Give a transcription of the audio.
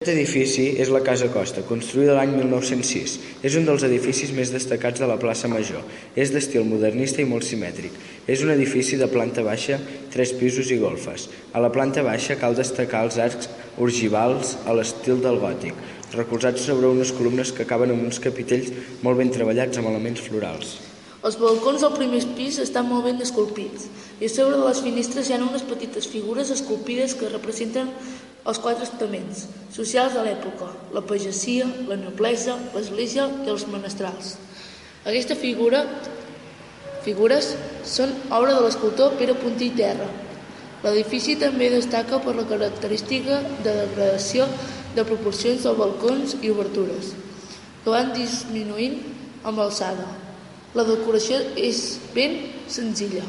Aquest edifici és la Casa Costa, construïda l'any 1906. És un dels edificis més destacats de la plaça Major. És d'estil modernista i molt simètric. És un edifici de planta baixa, tres pisos i golfes. A la planta baixa cal destacar els arcs ogivals a l'estil del gòtic, recolzats sobre unes columnes que acaben amb uns capitells molt ben treballats amb elements florals. Els balcons del primer pis estan molt ben esculpits i sobre de les finestres hi ha unes petites figures esculpides que representen els quatre estaments socials de l'època, la pagesia, la noblesa, l'església i els menestrals. Aquesta figura, figures són obra de l'escultor Pere Puntí Terra. L'edifici també destaca per la característica de degradació de proporcions dels balcons i obertures, que van disminuint amb l'alçada. La decoració és ben senzilla.